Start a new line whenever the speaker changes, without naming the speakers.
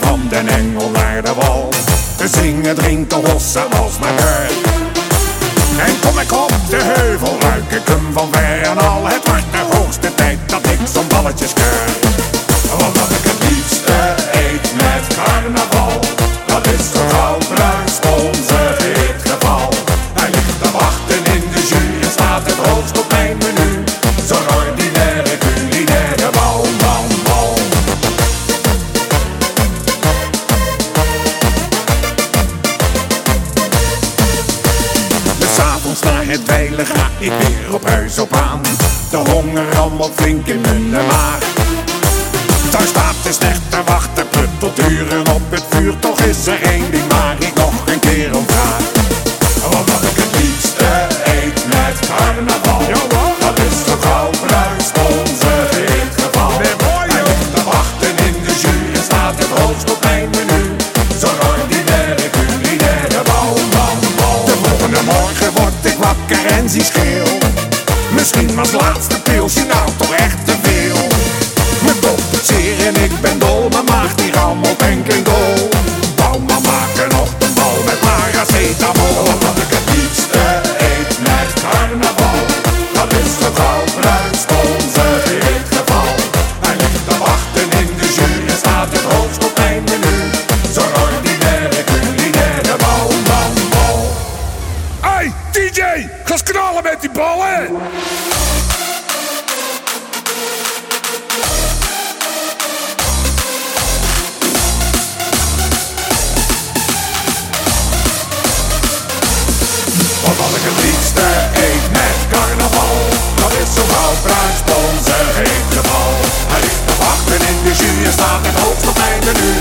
van den Engel naar de wal. Zingen, drinken, hossen als maar deur. En kom ik op de heuvel, ruik ik hem van ver en al. Het wordt de hoogste tijd dat ik zo'n balletje skeur. Na het dweilen ga ik weer op huis op aan. De honger rammelt flink in mijn maag. Ik wakker en zie scheel. Misschien was laatste pilsje nou toch echt
DJ, ga knallen met die ballen!
Want wat ik het liefste? Eet met carnaval. Dat is zo'n gauw bruin onze geval Hij ligt te wachten in de jus staat het hoogst op mijn menu